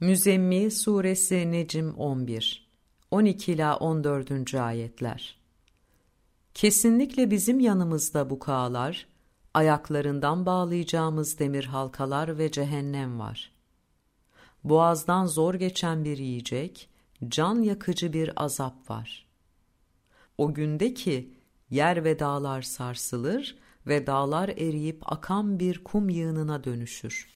Müzemmil Suresi Necim 11 12 ila 14. ayetler. Kesinlikle bizim yanımızda bukağalar, ayaklarından bağlayacağımız demir halkalar ve cehennem var. Boğazdan zor geçen bir yiyecek, can yakıcı bir azap var. O günde ki yer ve dağlar sarsılır ve dağlar eriyip akan bir kum yığınına dönüşür.